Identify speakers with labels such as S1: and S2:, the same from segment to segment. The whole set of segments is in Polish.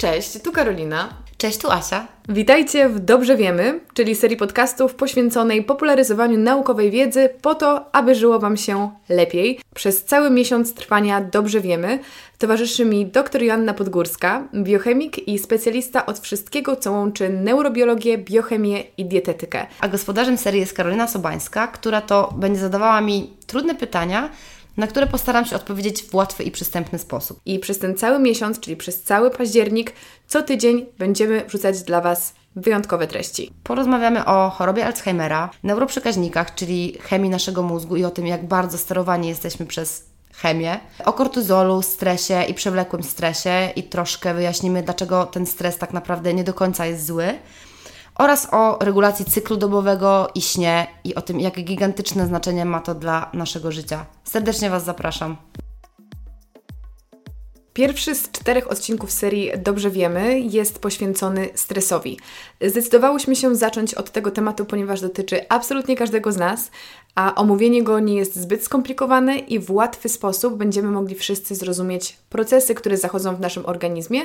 S1: Cześć, tu Karolina.
S2: Cześć, tu Asia.
S1: Witajcie w Dobrze Wiemy, czyli serii podcastów poświęconej popularyzowaniu naukowej wiedzy po to, aby żyło Wam się lepiej. Przez cały miesiąc trwania Dobrze Wiemy towarzyszy mi dr Joanna Podgórska, biochemik i specjalista od wszystkiego, co łączy neurobiologię, biochemię i dietetykę.
S2: A gospodarzem serii jest Karolina Sobańska, która to będzie zadawała mi trudne pytania, na które postaram się odpowiedzieć w łatwy i przystępny sposób.
S1: I przez ten cały miesiąc, czyli przez cały październik, co tydzień będziemy wrzucać dla Was wyjątkowe treści.
S2: Porozmawiamy o chorobie Alzheimera, neuroprzekaźnikach, czyli chemii naszego mózgu i o tym, jak bardzo sterowani jesteśmy przez chemię, o kortyzolu, stresie i przewlekłym stresie i troszkę wyjaśnimy, dlaczego ten stres tak naprawdę nie do końca jest zły oraz o regulacji cyklu dobowego i śnie i o tym, jakie gigantyczne znaczenie ma to dla naszego życia. Serdecznie Was zapraszam.
S1: Pierwszy z czterech odcinków serii Dobrze Wiemy jest poświęcony stresowi. Zdecydowałyśmy się zacząć od tego tematu, ponieważ dotyczy absolutnie każdego z nas, a omówienie go nie jest zbyt skomplikowane i w łatwy sposób będziemy mogli wszyscy zrozumieć procesy, które zachodzą w naszym organizmie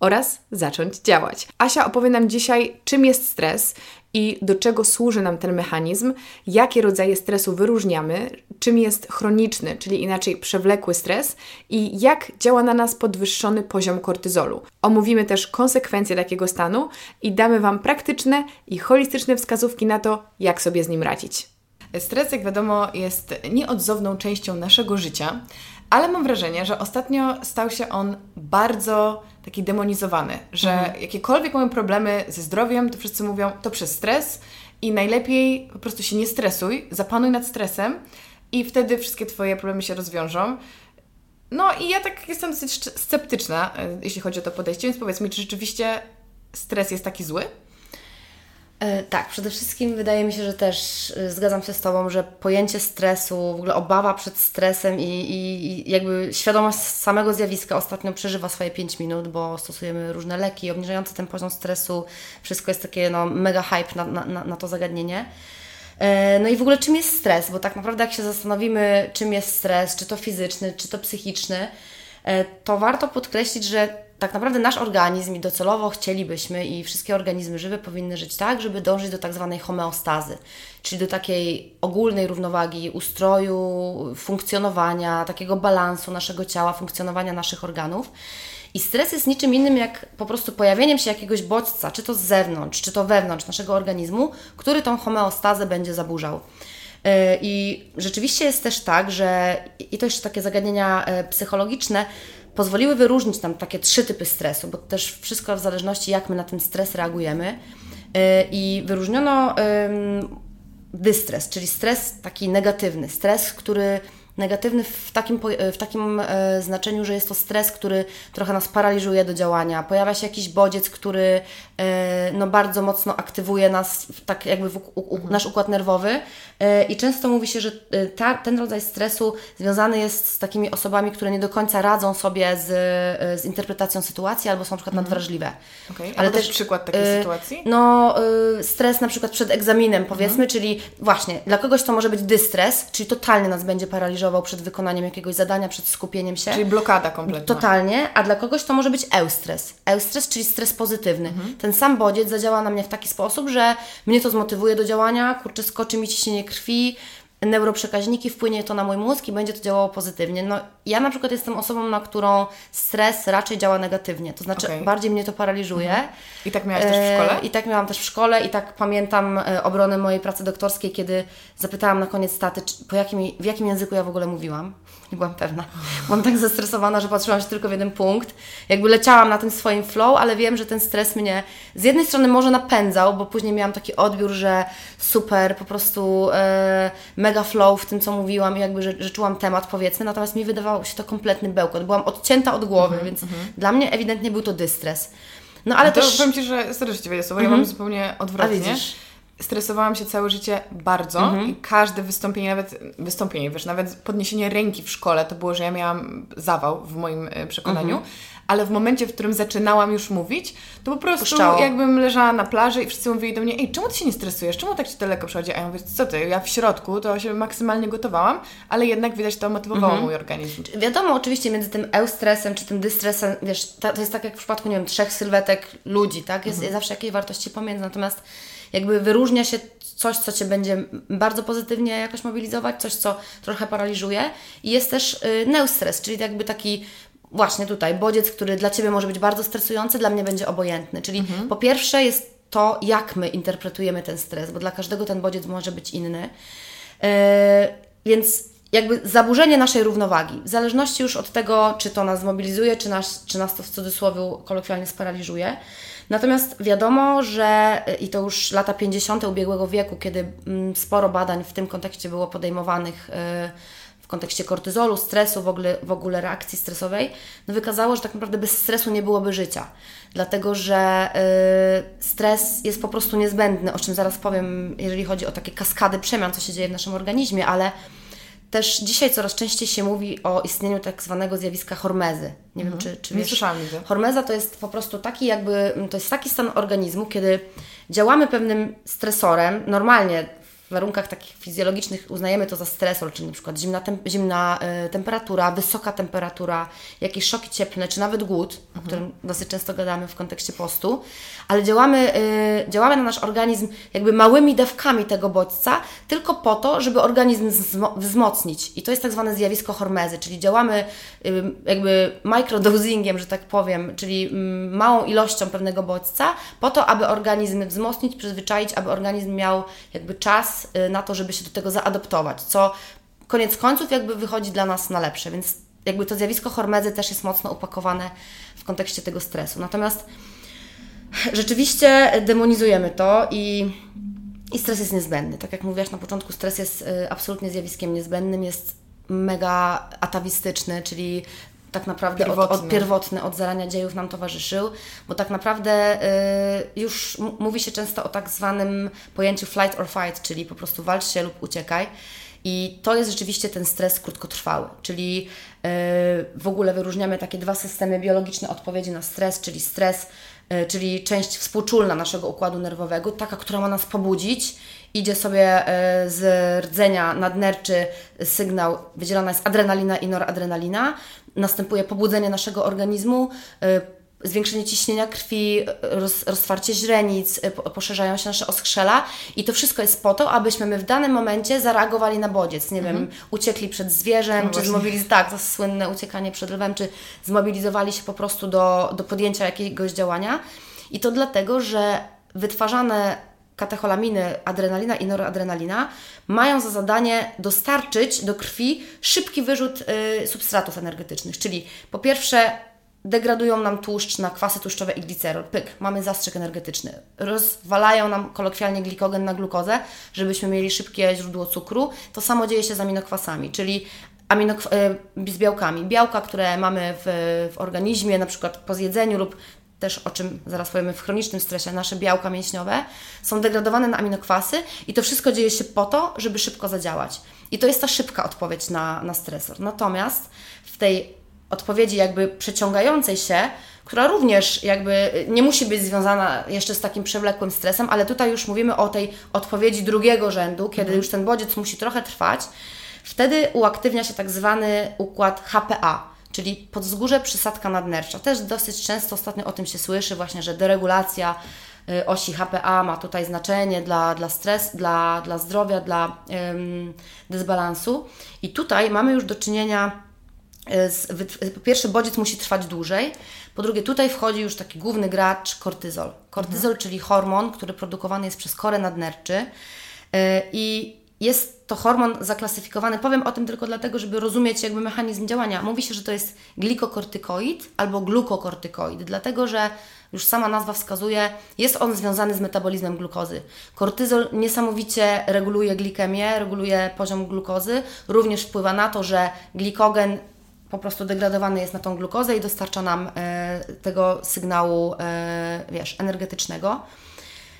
S1: oraz zacząć działać. Asia opowie nam dzisiaj, czym jest stres i do czego służy nam ten mechanizm, jakie rodzaje stresu wyróżniamy, czym jest chroniczny, czyli inaczej przewlekły stres i jak działa na nas podwyższony poziom kortyzolu. Omówimy też konsekwencje takiego stanu i damy Wam praktyczne i holistyczne wskazówki na to, jak sobie z nim radzić. Stres, jak wiadomo, jest nieodzowną częścią naszego życia, ale mam wrażenie, że ostatnio stał się on bardzo taki demonizowany, że mhm. jakiekolwiek mamy problemy ze zdrowiem, to wszyscy mówią to przez stres i najlepiej po prostu się nie stresuj, zapanuj nad stresem i wtedy wszystkie Twoje problemy się rozwiążą. No i ja tak jestem dosyć sceptyczna, e, jeśli chodzi o to podejście, więc powiedz mi, czy rzeczywiście stres jest taki zły?
S2: E, tak, przede wszystkim wydaje mi się, że też e, zgadzam się z Tobą, że pojęcie stresu, w ogóle obawa przed stresem i, i, jakby świadomość samego zjawiska ostatnio przeżywa swoje 5 minut, bo stosujemy różne leki obniżające ten poziom stresu. Wszystko jest takie no, mega hype na, na, na to zagadnienie. E, no i w ogóle czym jest stres? Bo tak naprawdę jak się zastanowimy, czym jest stres, czy to fizyczny, czy to psychiczny, to warto podkreślić, że tak naprawdę nasz organizm i docelowo chcielibyśmy i wszystkie organizmy żywe powinny żyć tak, żeby dążyć do tak zwanej homeostazy, czyli do takiej ogólnej równowagi ustroju, funkcjonowania, takiego balansu naszego ciała, funkcjonowania naszych organów. I stres jest niczym innym jak po prostu pojawieniem się jakiegoś bodźca, czy to z zewnątrz, czy to wewnątrz naszego organizmu, który tą homeostazę będzie zaburzał. E, I rzeczywiście jest też tak, że i to jeszcze takie zagadnienia e, psychologiczne, pozwoliły wyróżnić nam takie trzy typy stresu, bo też wszystko w zależności jak my na ten stres reagujemy. Y, I wyróżniono dystres, czyli stres taki negatywny, stres, który negatywny w takim, w takim e, znaczeniu, że jest to stres, który trochę nas paraliżuje do działania. Pojawia się jakiś bodziec, który e, no, bardzo mocno aktywuje nas, tak jakby w, u, u, nasz układ nerwowy. E, I często mówi się, że ta, ten rodzaj stresu związany jest z takimi osobami, które nie do końca radzą sobie z, z interpretacją sytuacji albo są na przykład mhm. nadwrażliwe.
S1: Okay. Ale też przykład takiej sytuacji?
S2: No, stres na przykład przed egzaminem, powiedzmy, mhm. czyli właśnie dla kogoś to może być dystres, czyli totalnie nas będzie paraliżował przed wykonaniem jakiegoś zadania, przed skupieniem się.
S1: Czyli blokada kompletna.
S2: Totalnie, a dla kogoś to może być eustres. Eustres, czyli stres pozytywny. Mhm. Ten sam bodziec zadziała na mnie w taki sposób, że mnie to zmotywuje do działania, kurczę, skoczy mi ciśnienie krwi, neuroprzekaźniki, wpłynie to na mój mózg i będzie to działało pozytywnie. No, ja na przykład jestem osobą, na którą stres raczej działa negatywnie, to znaczy okay. bardziej mnie to paraliżuje. Mhm.
S1: I tak miałaś też w szkole?
S2: E, I tak miałam też w szkole i tak pamiętam e, obronę mojej pracy doktorskiej, kiedy zapytałam na koniec staty, czy, po jakim, w jakim języku ja w ogóle mówiłam. Nie byłam pewna. Byłam tak zestresowana, że patrzyłam się tylko w jeden punkt. Jakby leciałam na tym swoim flow, ale wiem, że ten stres mnie z jednej strony może napędzał, bo później miałam taki odbiór, że super, po prostu e, mega flow w tym, co mówiłam i jakby, że, że czułam temat, powiedzmy, natomiast mi wydawało się to kompletny bełkot. Byłam odcięta od głowy, mm -hmm, więc mm -hmm. dla mnie ewidentnie był to dystres.
S1: No ale to też... powiem Ci, że serdecznie Ciebie słowo, ja mam mhm. zupełnie odwrotnie.
S2: A widzisz?
S1: Stresowałam się całe życie bardzo
S2: Mhm.
S1: i każde wystąpienie, nawet wystąpienie, wiesz, nawet podniesienie ręki w szkole, to było, że ja miałam zawał w moim e, przekonaniu,
S2: Mhm.
S1: ale w momencie, w którym zaczynałam już mówić, to po prostu
S2: Puszczało.
S1: jakbym leżała na plaży i wszyscy mówili do mnie, ej, czemu ty się nie stresujesz, czemu tak ci to lekko przychodzi? A ja mówię, co ty, ja w środku to się maksymalnie gotowałam, ale jednak widać to motywowało
S2: Mhm.
S1: mój organizm.
S2: Wiadomo, oczywiście między tym eustresem czy tym dystresem, wiesz, to jest tak jak w przypadku, nie wiem, trzech sylwetek ludzi, tak? Jest, jest zawsze jakieś wartości pomiędzy, natomiast jakby wyróżnia się coś, co Cię będzie bardzo pozytywnie jakoś mobilizować, coś, co trochę paraliżuje. I jest też y, neustres, czyli jakby taki właśnie tutaj bodziec, który dla Ciebie może być bardzo stresujący, dla mnie będzie obojętny, czyli po pierwsze jest to, jak my interpretujemy ten stres, bo dla każdego ten bodziec może być inny. E, więc jakby zaburzenie naszej równowagi, w zależności już od tego, czy to nas zmobilizuje, czy nas, czy nas to w cudzysłowie kolokwialnie sparaliżuje. Natomiast wiadomo, że y, i to już lata 50. ubiegłego wieku, kiedy mm, sporo badań w tym kontekście było podejmowanych y, w kontekście kortyzolu, stresu, w ogóle, w ogóle reakcji stresowej, no wykazało, że tak naprawdę bez stresu nie byłoby życia. Dlatego, że y, stres jest po prostu niezbędny, o czym zaraz powiem, jeżeli chodzi o takie kaskady przemian, co się dzieje w naszym organizmie, ale też dzisiaj coraz częściej się mówi o istnieniu tak zwanego zjawiska hormezy. Nie wiem, czy, czy
S1: Nie
S2: wiesz.
S1: nigdy.
S2: Hormeza to jest po prostu taki jakby, to jest taki stan organizmu, kiedy działamy pewnym stresorem, normalnie w warunkach takich fizjologicznych uznajemy to za stresor, czyli na przykład zimna, tem- zimna y, temperatura, wysoka temperatura, jakieś szoki cieplne, czy nawet głód, o którym dosyć często gadamy w kontekście postu, ale działamy, y, działamy na nasz organizm jakby małymi dawkami tego bodźca, tylko po to, żeby organizm wzmo- wzmocnić. I to jest tak zwane zjawisko hormezy, czyli działamy y, jakby microdosingiem, że tak powiem, czyli mm, małą ilością pewnego bodźca, po to, aby organizm wzmocnić, przyzwyczaić, aby organizm miał jakby czas y, na to, żeby się do tego zaadoptować, co koniec końców jakby wychodzi dla nas na lepsze, więc jakby to zjawisko hormezy też jest mocno upakowane w kontekście tego stresu. Natomiast rzeczywiście demonizujemy to i, i stres jest niezbędny. Tak jak mówiłaś na początku, stres jest y, absolutnie zjawiskiem niezbędnym, jest mega atawistyczny, czyli tak naprawdę od, od
S1: Pierwotny.
S2: pierwotny, od zarania dziejów nam towarzyszył, bo tak naprawdę y, już mówi się często o tak zwanym pojęciu flight or fight, czyli po prostu walcz się lub uciekaj. I to jest rzeczywiście ten stres krótkotrwały, czyli yy, w ogóle wyróżniamy takie dwa systemy biologiczne odpowiedzi na stres, czyli stres, yy, czyli część współczulna naszego układu nerwowego, taka, która ma nas pobudzić, idzie sobie yy, z rdzenia nadnerczy sygnał, wydzielana jest adrenalina i noradrenalina, następuje pobudzenie naszego organizmu, yy, zwiększenie ciśnienia krwi, roz, roztwarcie źrenic, po- poszerzają się nasze oskrzela i to wszystko jest po to, abyśmy my w danym momencie zareagowali na bodziec, nie wiem, uciekli przed zwierzem, czy
S1: właśnie.
S2: zmobilizowali, tak, to słynne uciekanie przed lwem, czy zmobilizowali się po prostu do, do podjęcia jakiegoś działania. I to dlatego, że wytwarzane katecholaminy, adrenalina i noradrenalina mają za zadanie dostarczyć do krwi szybki wyrzut y, substratów energetycznych, czyli po pierwsze degradują nam tłuszcz na kwasy tłuszczowe i glicerol. Pyk, mamy zastrzyk energetyczny. Rozwalają nam kolokwialnie glikogen na glukozę, żebyśmy mieli szybkie źródło cukru. To samo dzieje się z aminokwasami, czyli aminokw- y, z białkami. Białka, które mamy w, w organizmie, na przykład po zjedzeniu lub też o czym zaraz powiemy w chronicznym stresie, nasze białka mięśniowe są degradowane na aminokwasy i to wszystko dzieje się po to, żeby szybko zadziałać. I to jest ta szybka odpowiedź na, na stresor. Natomiast w tej odpowiedzi jakby przeciągającej się, która również jakby nie musi być związana jeszcze z takim przewlekłym stresem, ale tutaj już mówimy o tej odpowiedzi drugiego rzędu, kiedy już ten bodziec musi trochę trwać, wtedy uaktywnia się tak zwany układ HPA, czyli podzgórze przysadka nadnercza. Też dosyć często ostatnio o tym się słyszy właśnie, że deregulacja y, osi HPA ma tutaj znaczenie dla, dla stres, dla, dla zdrowia, dla ym, dysbalansu. I tutaj mamy już do czynienia y, z, wyt- po pierwsze, bodziec musi trwać dłużej. Po drugie, tutaj wchodzi już taki główny gracz kortyzol. Kortyzol, czyli hormon, który produkowany jest przez korę nadnerczy. Y, I jest to hormon zaklasyfikowany, powiem o tym tylko dlatego, żeby rozumieć jakby mechanizm działania. Mówi się, że to jest glikokortykoid albo glukokortykoid, dlatego że już sama nazwa wskazuje, jest on związany z metabolizmem glukozy. Kortyzol niesamowicie reguluje glikemię, reguluje poziom glukozy, również wpływa na to, że glikogen po prostu degradowany jest na tą glukozę i dostarcza nam e, tego sygnału, e, wiesz, energetycznego.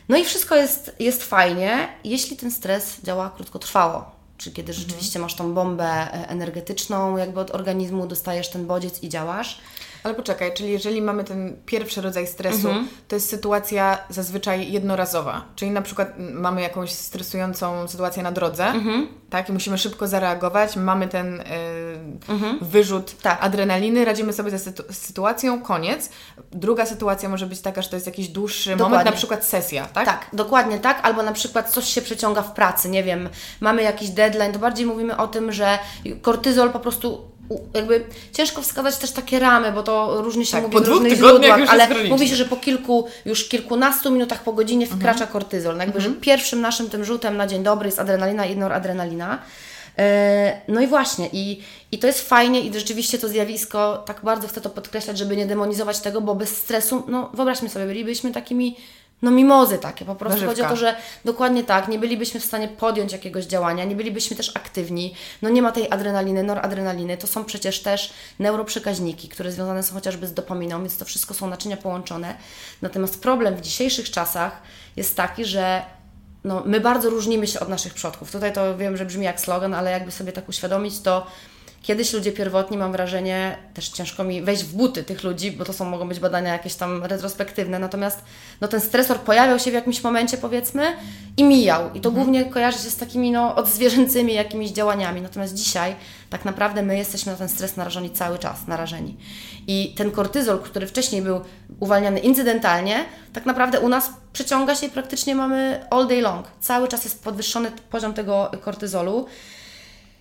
S2: No i wszystko jest, jest fajnie, jeśli ten stres działa krótkotrwało. Czy kiedy rzeczywiście masz tą bombę e, energetyczną, jakby od organizmu dostajesz ten bodziec i działasz.
S1: Ale poczekaj, czyli jeżeli mamy ten pierwszy rodzaj stresu, to jest sytuacja zazwyczaj jednorazowa. Czyli na przykład mamy jakąś stresującą sytuację na drodze, tak? I musimy szybko zareagować, mamy ten y, wyrzut
S2: Tak.
S1: adrenaliny, radzimy sobie ze sytu- z sytuacją, koniec. Druga sytuacja może być taka, że to jest jakiś dłuższy moment,
S2: Dokładnie.
S1: na przykład sesja, tak?
S2: Tak, dokładnie tak, albo na przykład coś się przeciąga w pracy, nie wiem, mamy jakiś deadline, to bardziej mówimy o tym, że kortyzol po prostu jakby ciężko wskazać też takie ramy, bo to różnie się
S1: Tak,
S2: mówi w różnych źródłach, ale mówi się, że po kilku, już kilkunastu minutach po godzinie wkracza
S1: Mhm.
S2: kortyzol. No jakby, że pierwszym naszym tym rzutem na dzień dobry jest adrenalina i noradrenalina. E, No i właśnie, i, i to jest fajnie i rzeczywiście to zjawisko, tak bardzo chcę to podkreślać, żeby nie demonizować tego, bo bez stresu, no wyobraźmy sobie, bylibyśmy takimi, no mimozy takie, po prostu chodzi o to, że dokładnie tak, nie bylibyśmy w stanie podjąć jakiegoś działania, nie bylibyśmy też aktywni, no nie ma tej adrenaliny, noradrenaliny, to są przecież też neuroprzekaźniki, które związane są chociażby z dopaminą, więc to wszystko są naczynia połączone. Natomiast problem w dzisiejszych czasach jest taki, że no, my bardzo różnimy się od naszych przodków. Tutaj to wiem, że brzmi jak slogan, ale jakby sobie tak uświadomić, to kiedyś ludzie pierwotni, mam wrażenie, też ciężko mi wejść w buty tych ludzi, bo to są, mogą być badania jakieś tam retrospektywne, natomiast no, ten stresor pojawiał się w jakimś momencie, powiedzmy, i mijał. I to głównie kojarzy się z takimi no, odzwierzęcymi jakimiś działaniami. Natomiast dzisiaj tak naprawdę my jesteśmy na ten stres narażeni cały czas, narażeni. I ten kortyzol, który wcześniej był uwalniany incydentalnie, tak naprawdę u nas przyciąga się i praktycznie mamy all day long. Cały czas jest podwyższony poziom tego kortyzolu.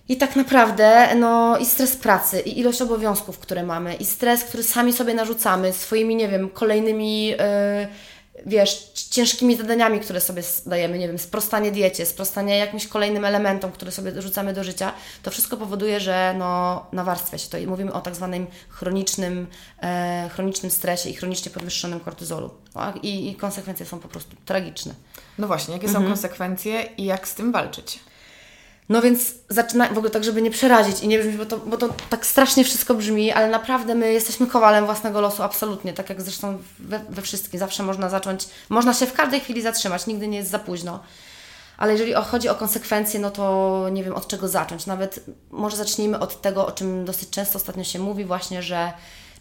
S2: I tak naprawdę, no i stres pracy, i ilość obowiązków, które mamy, i stres, który sami sobie narzucamy swoimi, nie wiem, kolejnymi, yy, wiesz, ciężkimi zadaniami, które sobie dajemy, nie wiem, sprostanie diecie, sprostanie jakimś kolejnym elementom, które sobie rzucamy do życia, to wszystko powoduje, że no, nawarstwia się to i mówimy o tak zwanym chronicznym, e, chronicznym stresie i chronicznie podwyższonym kortyzolu. Tak? I, I konsekwencje są po prostu tragiczne.
S1: No właśnie, jakie
S2: Mhm.
S1: są konsekwencje i jak z tym walczyć?
S2: No więc zaczyna, w ogóle tak, żeby nie przerazić i nie brzmi, bo to, bo to tak strasznie wszystko brzmi, ale naprawdę my jesteśmy kowalem własnego losu, absolutnie, tak jak zresztą we, we wszystkim. Zawsze można zacząć, można się w każdej chwili zatrzymać, nigdy nie jest za późno. Ale jeżeli chodzi o konsekwencje, no to nie wiem od czego zacząć. Nawet może zacznijmy od tego, o czym dosyć często ostatnio się mówi, właśnie, że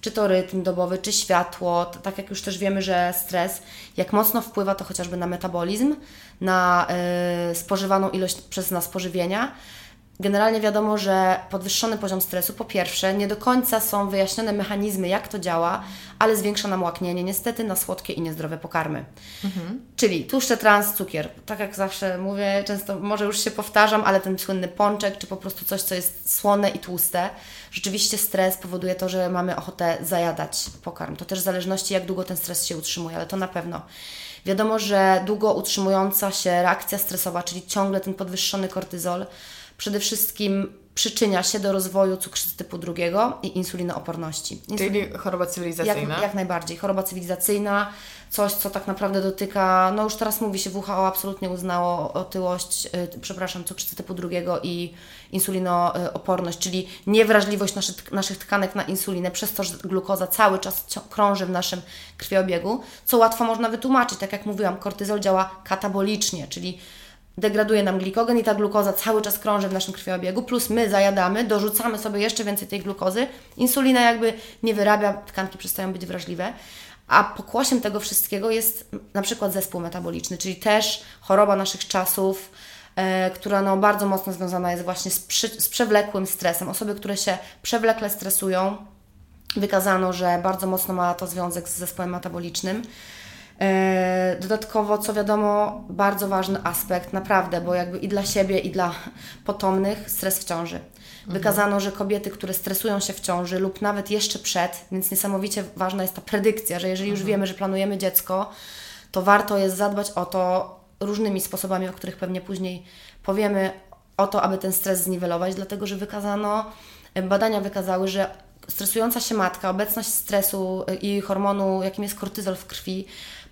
S2: czy to rytm dobowy, czy światło, tak jak już też wiemy, że stres, jak mocno wpływa to chociażby na metabolizm, na y, spożywaną ilość przez nas pożywienia. Generalnie wiadomo, że podwyższony poziom stresu, po pierwsze, nie do końca są wyjaśnione mechanizmy, jak to działa, ale zwiększa nam łaknienie niestety na słodkie i niezdrowe pokarmy. Czyli tłuszcze trans, cukier. Tak jak zawsze mówię, często może już się powtarzam, ale ten słynny pączek, czy po prostu coś, co jest słone i tłuste. Rzeczywiście stres powoduje to, że mamy ochotę zajadać pokarm. To też w zależności, jak długo ten stres się utrzymuje, ale to na pewno. Wiadomo, że długo utrzymująca się reakcja stresowa, czyli ciągle ten podwyższony kortyzol, przede wszystkim przyczynia się do rozwoju cukrzycy typu drugiego i insulinooporności.
S1: Czyli choroba cywilizacyjna.
S2: Jak, jak najbardziej. Choroba cywilizacyjna, coś, co tak naprawdę dotyka, no już teraz mówi się, WHO absolutnie uznało otyłość, y, przepraszam, cukrzycę typu drugiego i insulinooporność, czyli niewrażliwość naszych, naszych tkanek na insulinę, przez to, że glukoza cały czas krąży w naszym krwiobiegu, co łatwo można wytłumaczyć. Tak jak mówiłam, kortyzol działa katabolicznie, czyli degraduje nam glikogen i ta glukoza cały czas krąży w naszym krwiobiegu, plus my zajadamy, dorzucamy sobie jeszcze więcej tej glukozy, insulina jakby nie wyrabia, tkanki przestają być wrażliwe, a pokłosiem tego wszystkiego jest na przykład zespół metaboliczny, czyli też choroba naszych czasów, e, która no, bardzo mocno związana jest właśnie z, przy, z przewlekłym stresem. Osoby, które się przewlekle stresują, wykazano, że bardzo mocno ma to związek z zespołem metabolicznym. E, Dodatkowo, co wiadomo, bardzo ważny aspekt, naprawdę, bo jakby i dla siebie, i dla potomnych stres w ciąży. Wykazano, że kobiety, które stresują się w ciąży lub nawet jeszcze przed, więc niesamowicie ważna jest ta predykcja, że jeżeli już wiemy, że planujemy dziecko, to warto jest zadbać o to różnymi sposobami, o których pewnie później powiemy, o to, aby ten stres zniwelować, dlatego że wykazano, badania wykazały, że stresująca się matka, obecność stresu i hormonu, jakim jest kortyzol w krwi,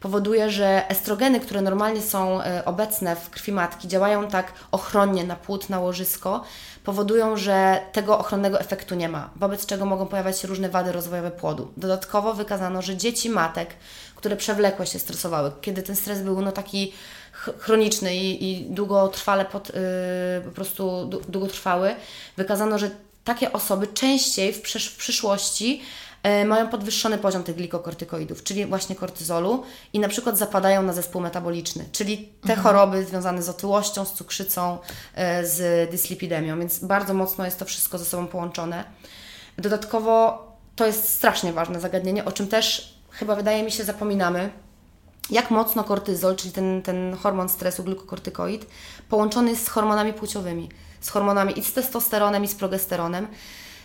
S2: powoduje, że estrogeny, które normalnie są e, obecne w krwi matki, działają tak ochronnie na płód, na łożysko, powodują, że tego ochronnego efektu nie ma, wobec czego mogą pojawiać się różne wady rozwojowe płodu. Dodatkowo wykazano, że dzieci matek, które przewlekłe się stresowały, kiedy ten stres był no taki chroniczny i, i długotrwale pod, yy, po prostu długotrwały, wykazano, że takie osoby częściej w, w przyszłości mają podwyższony poziom tych glikokortykoidów, czyli właśnie kortyzolu i na przykład zapadają na zespół metaboliczny, czyli te mhm. choroby związane z otyłością, z cukrzycą, yy, z dyslipidemią, więc bardzo mocno jest to wszystko ze sobą połączone. Dodatkowo to jest strasznie ważne zagadnienie, o czym też chyba wydaje mi się zapominamy, jak mocno kortyzol, czyli ten, ten hormon stresu, glukokortykoid, połączony jest z hormonami płciowymi, z hormonami i z testosteronem, i z progesteronem.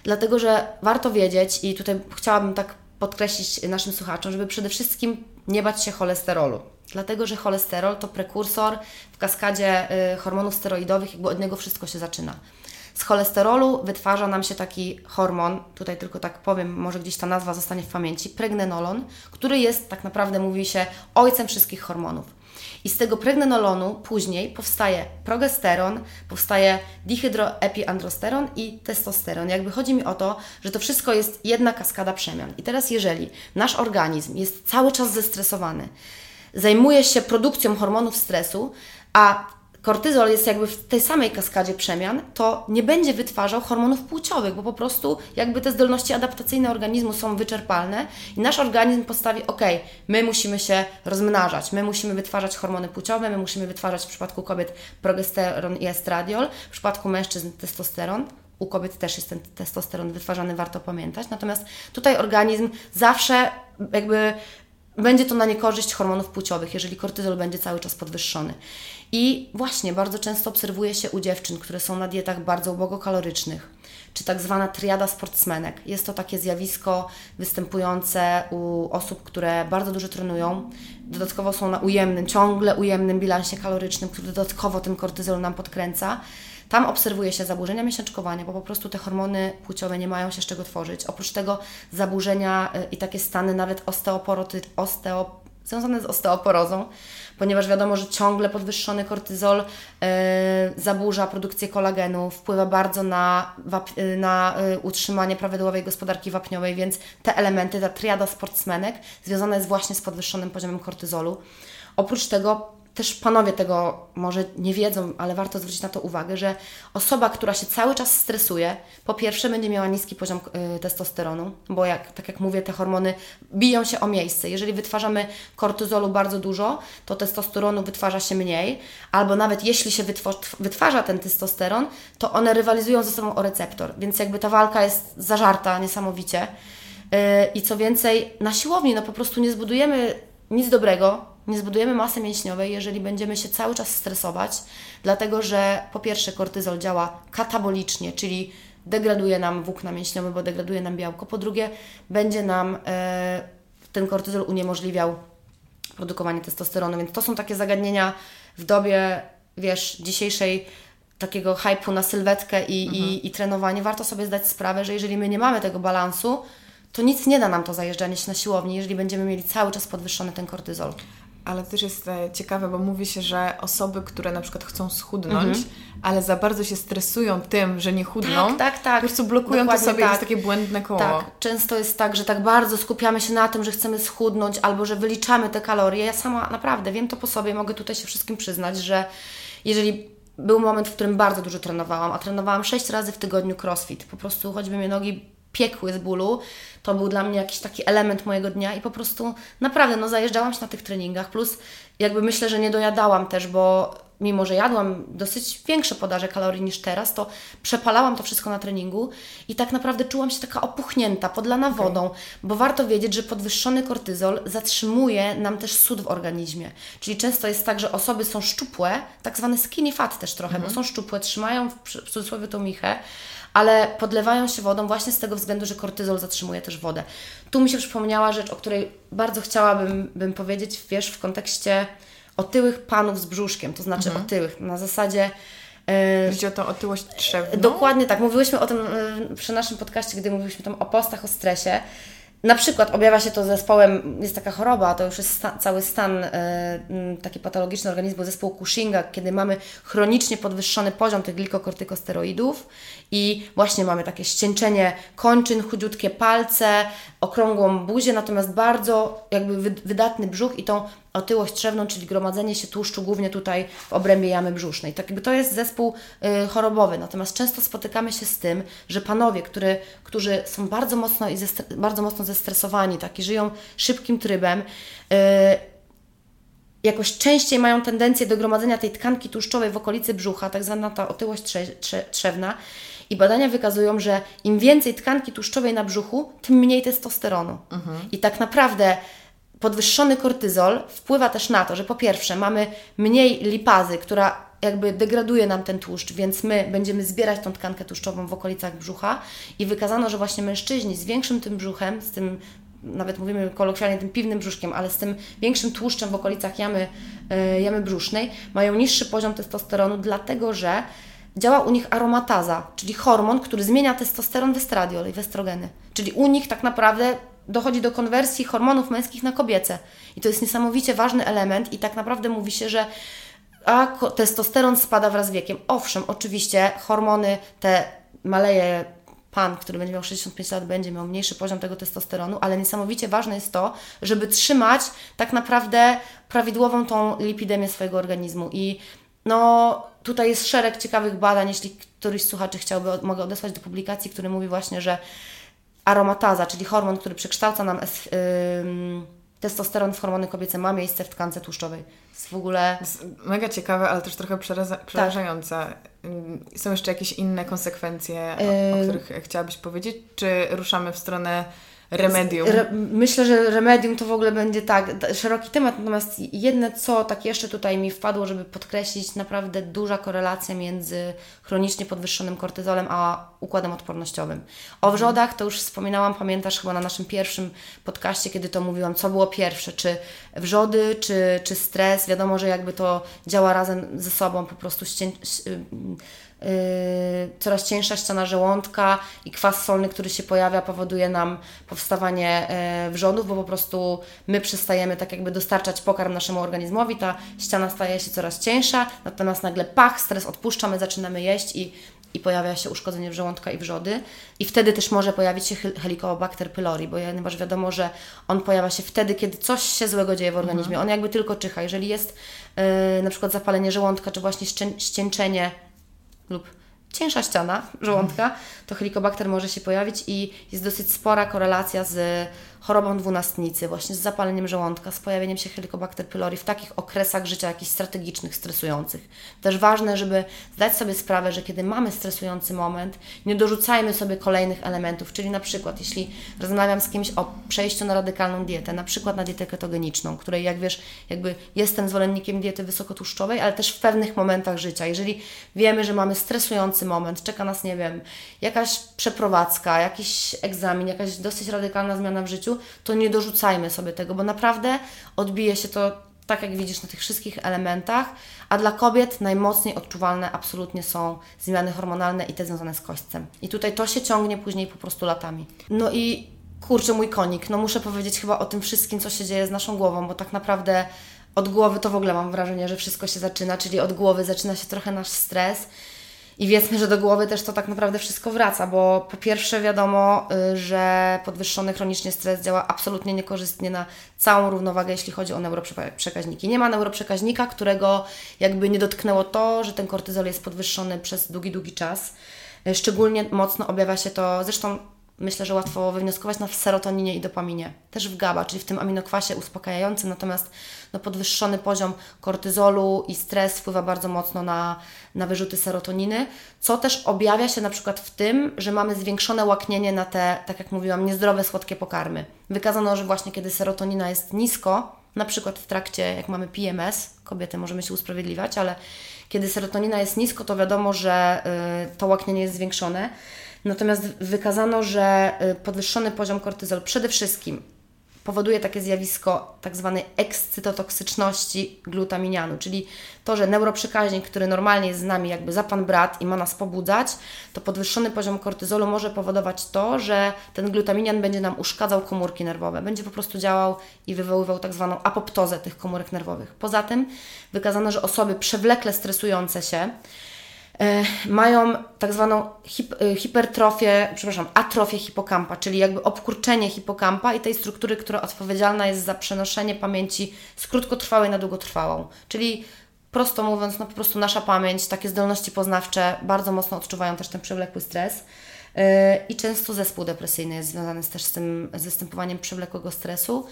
S2: Dlatego, że warto wiedzieć, i tutaj chciałabym tak podkreślić naszym słuchaczom, żeby przede wszystkim nie bać się cholesterolu. Dlatego, że cholesterol to prekursor w kaskadzie y, hormonów steroidowych, jakby od niego wszystko się zaczyna. Z cholesterolu wytwarza nam się taki hormon, tutaj tylko tak powiem, może gdzieś ta nazwa zostanie w pamięci, pregnenolon, który jest, tak naprawdę mówi się, ojcem wszystkich hormonów. I z tego pregnenolonu później powstaje progesteron, powstaje dihydroepiandrosteron i testosteron. Jakby chodzi mi o to, że to wszystko jest jedna kaskada przemian. I teraz jeżeli nasz organizm jest cały czas zestresowany, zajmuje się produkcją hormonów stresu, a kortyzol jest jakby w tej samej kaskadzie przemian, to nie będzie wytwarzał hormonów płciowych, bo po prostu jakby te zdolności adaptacyjne organizmu są wyczerpalne i nasz organizm postawi, ok, my musimy się rozmnażać, my musimy wytwarzać hormony płciowe, my musimy wytwarzać w przypadku kobiet progesteron i estradiol, w przypadku mężczyzn testosteron, u kobiet też jest ten testosteron wytwarzany, warto pamiętać. Natomiast tutaj organizm zawsze jakby będzie to na niekorzyść hormonów płciowych, jeżeli kortyzol będzie cały czas podwyższony. I właśnie bardzo często obserwuje się u dziewczyn, które są na dietach bardzo ubogokalorycznych, czy tak zwana triada sportsmenek. Jest to takie zjawisko występujące u osób, które bardzo dużo trenują, dodatkowo są na ujemnym, ciągle ujemnym bilansie kalorycznym, który dodatkowo ten kortyzol nam podkręca. Tam obserwuje się zaburzenia miesiączkowania, bo po prostu te hormony płciowe nie mają się z czego tworzyć. Oprócz tego zaburzenia y, i takie stany nawet osteoporoty, osteo, związane z osteoporozą, ponieważ wiadomo, że ciągle podwyższony kortyzol e, zaburza produkcję kolagenu, wpływa bardzo na, e, na e, utrzymanie prawidłowej gospodarki wapniowej, więc te elementy, ta triada sportsmenek związana jest właśnie z podwyższonym poziomem kortyzolu. Oprócz tego też panowie tego może nie wiedzą, ale warto zwrócić na to uwagę, że osoba, która się cały czas stresuje, po pierwsze będzie miała niski poziom y, testosteronu, bo jak, tak jak mówię, te hormony biją się o miejsce. Jeżeli wytwarzamy kortyzolu bardzo dużo, to testosteronu wytwarza się mniej, albo nawet jeśli się wytwarza ten testosteron, to one rywalizują ze sobą o receptor, więc jakby ta walka jest zażarta niesamowicie. Yy, I co więcej, na siłowni no po prostu nie zbudujemy nic dobrego, nie zbudujemy masy mięśniowej, jeżeli będziemy się cały czas stresować, dlatego że po pierwsze kortyzol działa katabolicznie, czyli degraduje nam włókna mięśniowe, bo degraduje nam białko. Po drugie, będzie nam e, ten kortyzol uniemożliwiał produkowanie testosteronu. Więc to są takie zagadnienia w dobie, wiesz, dzisiejszej takiego hypu na sylwetkę i, mhm. i, i trenowanie. Warto sobie zdać sprawę, że jeżeli my nie mamy tego balansu, to nic nie da nam to zajeżdżanie się na siłowni, jeżeli będziemy mieli cały czas podwyższony ten kortyzol
S1: ale też jest e, ciekawe, bo mówi się, że osoby, które na przykład chcą schudnąć, mhm. ale za bardzo się stresują tym, że nie chudną,
S2: tak, tak, tak.
S1: po prostu blokują Dokładnie to sobie, tak. jest takie błędne koło.
S2: Tak, często jest tak, że tak bardzo skupiamy się na tym, że chcemy schudnąć albo że wyliczamy te kalorie. Ja sama naprawdę wiem to po sobie, mogę tutaj się wszystkim przyznać, że jeżeli był moment, w którym bardzo dużo trenowałam, a trenowałam 6 razy w tygodniu crossfit, po prostu choćby mnie nogi piekły z bólu. To był dla mnie jakiś taki element mojego dnia i po prostu naprawdę no, zajeżdżałam się na tych treningach. Plus jakby myślę, że nie dojadałam też, bo mimo że jadłam dosyć większe podaże kalorii niż teraz, to przepalałam to wszystko na treningu i tak naprawdę czułam się taka opuchnięta, podlana okay. wodą, bo warto wiedzieć, że podwyższony kortyzol zatrzymuje nam też sód w organizmie. Czyli często jest tak, że osoby są szczupłe, tak zwany skinny fat też trochę, mm -hmm. bo są szczupłe, trzymają w cudzysłowie tą michę, ale podlewają się wodą właśnie z tego względu, że kortyzol zatrzymuje też wodę. Tu mi się przypomniała rzecz, o której bardzo chciałabym bym powiedzieć, wiesz, w kontekście otyłych panów z brzuszkiem, to znaczy mhm. otyłych, na zasadzie
S1: Chodzi o tą otyłość trzewną?
S2: Dokładnie tak. Mówiłyśmy o tym przy naszym podcaście, gdy mówiliśmy tam o postach, o stresie. Na przykład objawia się to zespołem, jest taka choroba, to już jest sta, cały stan e, taki patologiczny organizmu, zespół Cushinga, kiedy mamy chronicznie podwyższony poziom tych glikokortykosteroidów i właśnie mamy takie ścięczenie kończyn, chudziutkie palce, okrągłą buzię, natomiast bardzo jakby wydatny brzuch i tą otyłość trzewną, czyli gromadzenie się tłuszczu głównie tutaj w obrębie jamy brzusznej. Tak jakby to jest zespół y, chorobowy, natomiast często spotykamy się z tym, że panowie, który, którzy są bardzo mocno, i bardzo mocno zestresowani, tak, i żyją szybkim trybem, y, jakoś częściej mają tendencję do gromadzenia tej tkanki tłuszczowej w okolicy brzucha, tak zwana ta otyłość trze, trze, trzewna. I badania wykazują, że im więcej tkanki tłuszczowej na brzuchu, tym mniej testosteronu. Mhm. I tak naprawdę podwyższony kortyzol wpływa też na to, że po pierwsze mamy mniej lipazy, która jakby degraduje nam ten tłuszcz, więc my będziemy zbierać tą tkankę tłuszczową w okolicach brzucha i wykazano, że właśnie mężczyźni z większym tym brzuchem, z tym nawet mówimy kolokwialnie tym piwnym brzuszkiem, ale z tym większym tłuszczem w okolicach jamy, yy, jamy brzusznej, mają niższy poziom testosteronu, dlatego że działa u nich aromataza, czyli hormon, który zmienia testosteron w estradiol i w estrogeny. Czyli u nich tak naprawdę dochodzi do konwersji hormonów męskich na kobiece. I to jest niesamowicie ważny element i tak naprawdę mówi się, że a testosteron spada wraz z wiekiem. Owszem, oczywiście hormony te maleje pan, który będzie miał 65 lat, będzie miał mniejszy poziom tego testosteronu, ale niesamowicie ważne jest to, żeby trzymać tak naprawdę prawidłową tą lipidemię swojego organizmu. I no, tutaj jest szereg ciekawych badań, jeśli któryś z słuchaczy chciałby, mogę odesłać do publikacji, który mówi właśnie, że aromataza, czyli hormon, który przekształca nam es, testosteron w hormony kobiece, ma miejsce w tkance tłuszczowej. Jest w ogóle...
S1: Mega ciekawe, ale też trochę przerażające. Tak. Są jeszcze jakieś inne konsekwencje, o, o których chciałabyś powiedzieć? Czy ruszamy w stronę Remedium. Re,
S2: myślę, że remedium to w ogóle będzie tak, szeroki temat, natomiast jedne co tak jeszcze tutaj mi wpadło, żeby podkreślić, naprawdę duża korelacja między chronicznie podwyższonym kortyzolem a układem odpornościowym. O mhm. wrzodach to już wspominałam, pamiętasz chyba na naszym pierwszym podcaście, kiedy to mówiłam, co było pierwsze, czy wrzody, czy, czy stres. Wiadomo, że jakby to działa razem ze sobą, po prostu ścię coraz cieńsza ściana żołądka i kwas solny, który się pojawia, powoduje nam powstawanie yy, wrzodów, bo po prostu my przestajemy tak jakby dostarczać pokarm naszemu organizmowi, ta ściana staje się coraz cieńsza, natomiast nagle pach, stres odpuszcza, my zaczynamy jeść i i pojawia się uszkodzenie żołądka i wrzody. I wtedy też może pojawić się Helicobacter pylori, ponieważ wiadomo, że on pojawia się wtedy, kiedy coś się złego dzieje w organizmie. Mhm. On jakby tylko czyha. Jeżeli jest yy, na przykład zapalenie żołądka, czy właśnie ścięczenie lub cięższa ściana żołądka, to helikobakter może się pojawić i jest dosyć spora korelacja z chorobą dwunastnicy, właśnie z zapaleniem żołądka, z pojawieniem się Helicobacter pylori w takich okresach życia jakichś strategicznych, stresujących. Też ważne, żeby zdać sobie sprawę, że kiedy mamy stresujący moment, nie dorzucajmy sobie kolejnych elementów, czyli na przykład jeśli rozmawiam z kimś o przejściu na radykalną dietę, na przykład na dietę ketogeniczną, której jak wiesz, jakby jestem zwolennikiem diety wysokotłuszczowej, ale też w pewnych momentach życia. Jeżeli wiemy, że mamy stresujący moment, czeka nas, nie wiem, jakaś przeprowadzka, jakiś egzamin, jakaś dosyć radykalna zmiana w życiu, to nie dorzucajmy sobie tego, bo naprawdę odbije się to, tak jak widzisz, na tych wszystkich elementach, a dla kobiet najmocniej odczuwalne absolutnie są zmiany hormonalne i te związane z kośćcem. I tutaj to się ciągnie później po prostu latami. No i kurczę, mój konik, no muszę powiedzieć chyba o tym wszystkim, co się dzieje z naszą głową, bo tak naprawdę od głowy to w ogóle mam wrażenie, że wszystko się zaczyna, czyli od głowy zaczyna się trochę nasz stres i wiedzmy, że do głowy też to tak naprawdę wszystko wraca, bo po pierwsze wiadomo, y, że podwyższony chronicznie stres działa absolutnie niekorzystnie na całą równowagę, jeśli chodzi o neuroprzekaźniki. Nie ma neuroprzekaźnika, którego jakby nie dotknęło to, że ten kortyzol jest podwyższony przez długi, długi czas. Y, szczególnie mocno objawia się to, zresztą myślę, że łatwo wywnioskować na serotoninie i dopaminie. Też w GABA, czyli w tym aminokwasie uspokajającym, natomiast no, podwyższony poziom kortyzolu i stres wpływa bardzo mocno na, na wyrzuty serotoniny, co też objawia się na przykład w tym, że mamy zwiększone łaknienie na te, tak jak mówiłam, niezdrowe, słodkie pokarmy. Wykazano, że właśnie kiedy serotonina jest nisko, na przykład w trakcie, jak mamy PMS, kobiety możemy się usprawiedliwiać, ale kiedy serotonina jest nisko, to wiadomo, że y, to łaknienie jest zwiększone. Natomiast wykazano, że y, podwyższony poziom kortyzol przede wszystkim powoduje takie zjawisko tak zwanej ekscytotoksyczności glutaminianu, czyli to, że neuroprzekaźnik, który normalnie jest z nami jakby za pan brat i ma nas pobudzać, to podwyższony poziom kortyzolu może powodować to, że ten glutaminian będzie nam uszkadzał komórki nerwowe, będzie po prostu działał i wywoływał tak zwaną apoptozę tych komórek nerwowych. Poza tym wykazano, że osoby przewlekle stresujące się, mają tak zwaną hip, e, hipertrofię, przepraszam, atrofię hipokampa, czyli jakby obkurczenie hipokampa i tej struktury, która odpowiedzialna jest za przenoszenie pamięci z krótkotrwałej na długotrwałą. Czyli prosto mówiąc, no po prostu nasza pamięć, takie zdolności poznawcze bardzo mocno odczuwają też ten przewlekły stres. E, I często zespół depresyjny jest związany też z tym z występowaniem przewlekłego stresu.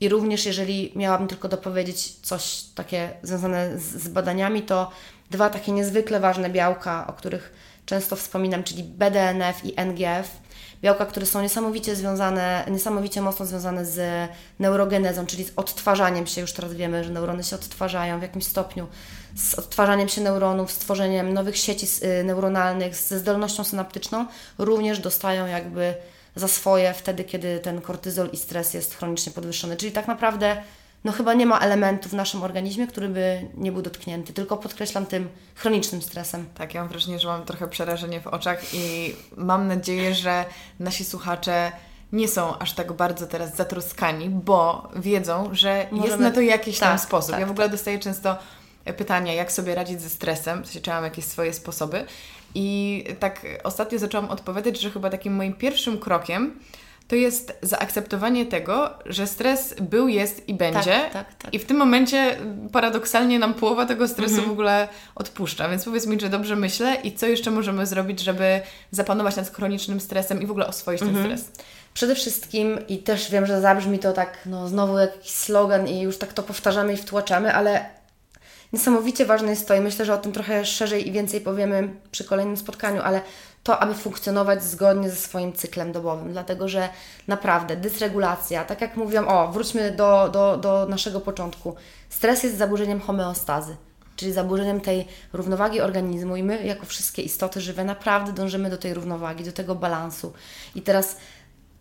S2: I również jeżeli miałabym tylko dopowiedzieć coś takie związane z, z badaniami, to dwa takie niezwykle ważne białka, o których często wspominam, czyli BDNF i NGF. Białka, które są niesamowicie związane, niesamowicie mocno związane z neurogenezą, czyli z odtwarzaniem się. Już teraz wiemy, że neurony się odtwarzają w jakimś stopniu, z odtwarzaniem się neuronów, z tworzeniem nowych sieci y, neuronalnych, ze zdolnością synaptyczną, również dostają jakby za swoje wtedy, kiedy ten kortyzol i stres jest chronicznie podwyższony. Czyli tak naprawdę no chyba nie ma elementu w naszym organizmie, który by nie był dotknięty, tylko podkreślam tym chronicznym stresem.
S1: Tak, ja mam wrażenie, że mam trochę przerażenie w oczach i mam nadzieję, że nasi słuchacze nie są aż tak bardzo teraz zatroskani, bo wiedzą, że Możemy... jest na to jakiś tak, tam sposób. Tak, ja w ogóle tak. dostaję często pytania, jak sobie radzić ze stresem, w sensie, czy mam jakieś swoje sposoby. I tak ostatnio zaczęłam odpowiadać, że chyba takim moim pierwszym krokiem to jest zaakceptowanie tego, że stres był, jest i będzie. Tak, tak, tak. I w tym momencie paradoksalnie nam połowa tego stresu mhm. w ogóle odpuszcza. Więc powiedz mi, że dobrze myślę i co jeszcze możemy zrobić, żeby zapanować nad chronicznym stresem i w ogóle oswoić ten mhm. stres?
S2: Przede wszystkim, i też wiem, że zabrzmi to tak, no znowu jakiś slogan i już tak to powtarzamy i wtłaczamy, ale niesamowicie ważne jest to i myślę, że o tym trochę szerzej i więcej powiemy przy kolejnym spotkaniu, ale to, aby funkcjonować zgodnie ze swoim cyklem dobowym, dlatego że naprawdę dysregulacja, tak jak mówiłam, o, wróćmy do, do, do naszego początku. Stres jest zaburzeniem homeostazy, czyli zaburzeniem tej równowagi organizmu i my, jako wszystkie istoty żywe, naprawdę dążymy do tej równowagi, do tego balansu. I teraz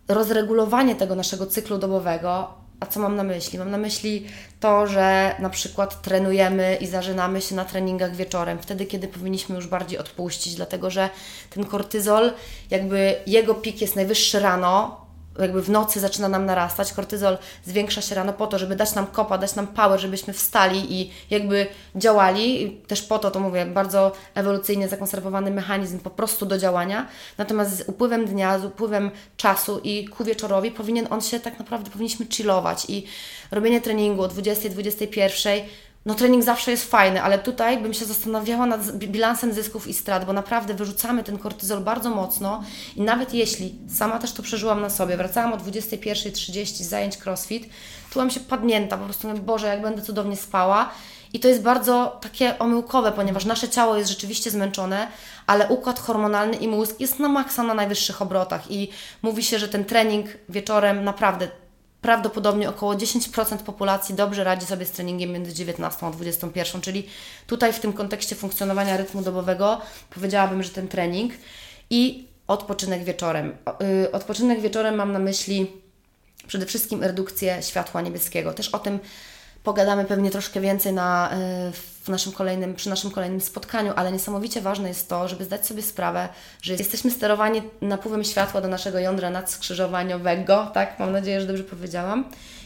S2: rozregulowanie tego naszego cyklu dobowego a co mam na myśli? Mam na myśli to, że na przykład trenujemy i zażynamy się na treningach wieczorem, wtedy, kiedy powinniśmy już bardziej odpuścić, dlatego że ten kortyzol, jakby jego pik jest najwyższy rano, jakby w nocy zaczyna nam narastać, kortyzol zwiększa się rano po to, żeby dać nam kopa, dać nam power, żebyśmy wstali i jakby działali. Też po to, to mówię, bardzo ewolucyjnie zakonserwowany mechanizm po prostu do działania. Natomiast z upływem dnia, z upływem czasu i ku wieczorowi powinien on się tak naprawdę, powinniśmy chillować i robienie treningu o 20, 21 no trening zawsze jest fajny, ale tutaj bym się zastanawiała nad bilansem zysków i strat, bo naprawdę wyrzucamy ten kortyzol bardzo mocno i nawet jeśli, sama też to przeżyłam na sobie, wracałam o 21.30 z zajęć crossfit, czułam się padnięta, po prostu mówię, Boże, jak będę cudownie spała i to jest bardzo takie omyłkowe, ponieważ nasze ciało jest rzeczywiście zmęczone, ale układ hormonalny i mózg jest na maksa na najwyższych obrotach i mówi się, że ten trening wieczorem naprawdę prawdopodobnie około 10% populacji dobrze radzi sobie z treningiem między 19 a 21, czyli tutaj w tym kontekście funkcjonowania rytmu dobowego powiedziałabym, że ten trening i odpoczynek wieczorem. Y, odpoczynek wieczorem mam na myśli przede wszystkim redukcję światła niebieskiego. Też o tym pogadamy pewnie troszkę więcej na, y, w naszym kolejnym, przy naszym kolejnym spotkaniu, ale niesamowicie ważne jest to, żeby zdać sobie sprawę, że jesteśmy sterowani napływem światła do naszego jądra nadskrzyżowaniowego, tak? Mam nadzieję, że dobrze powiedziałam.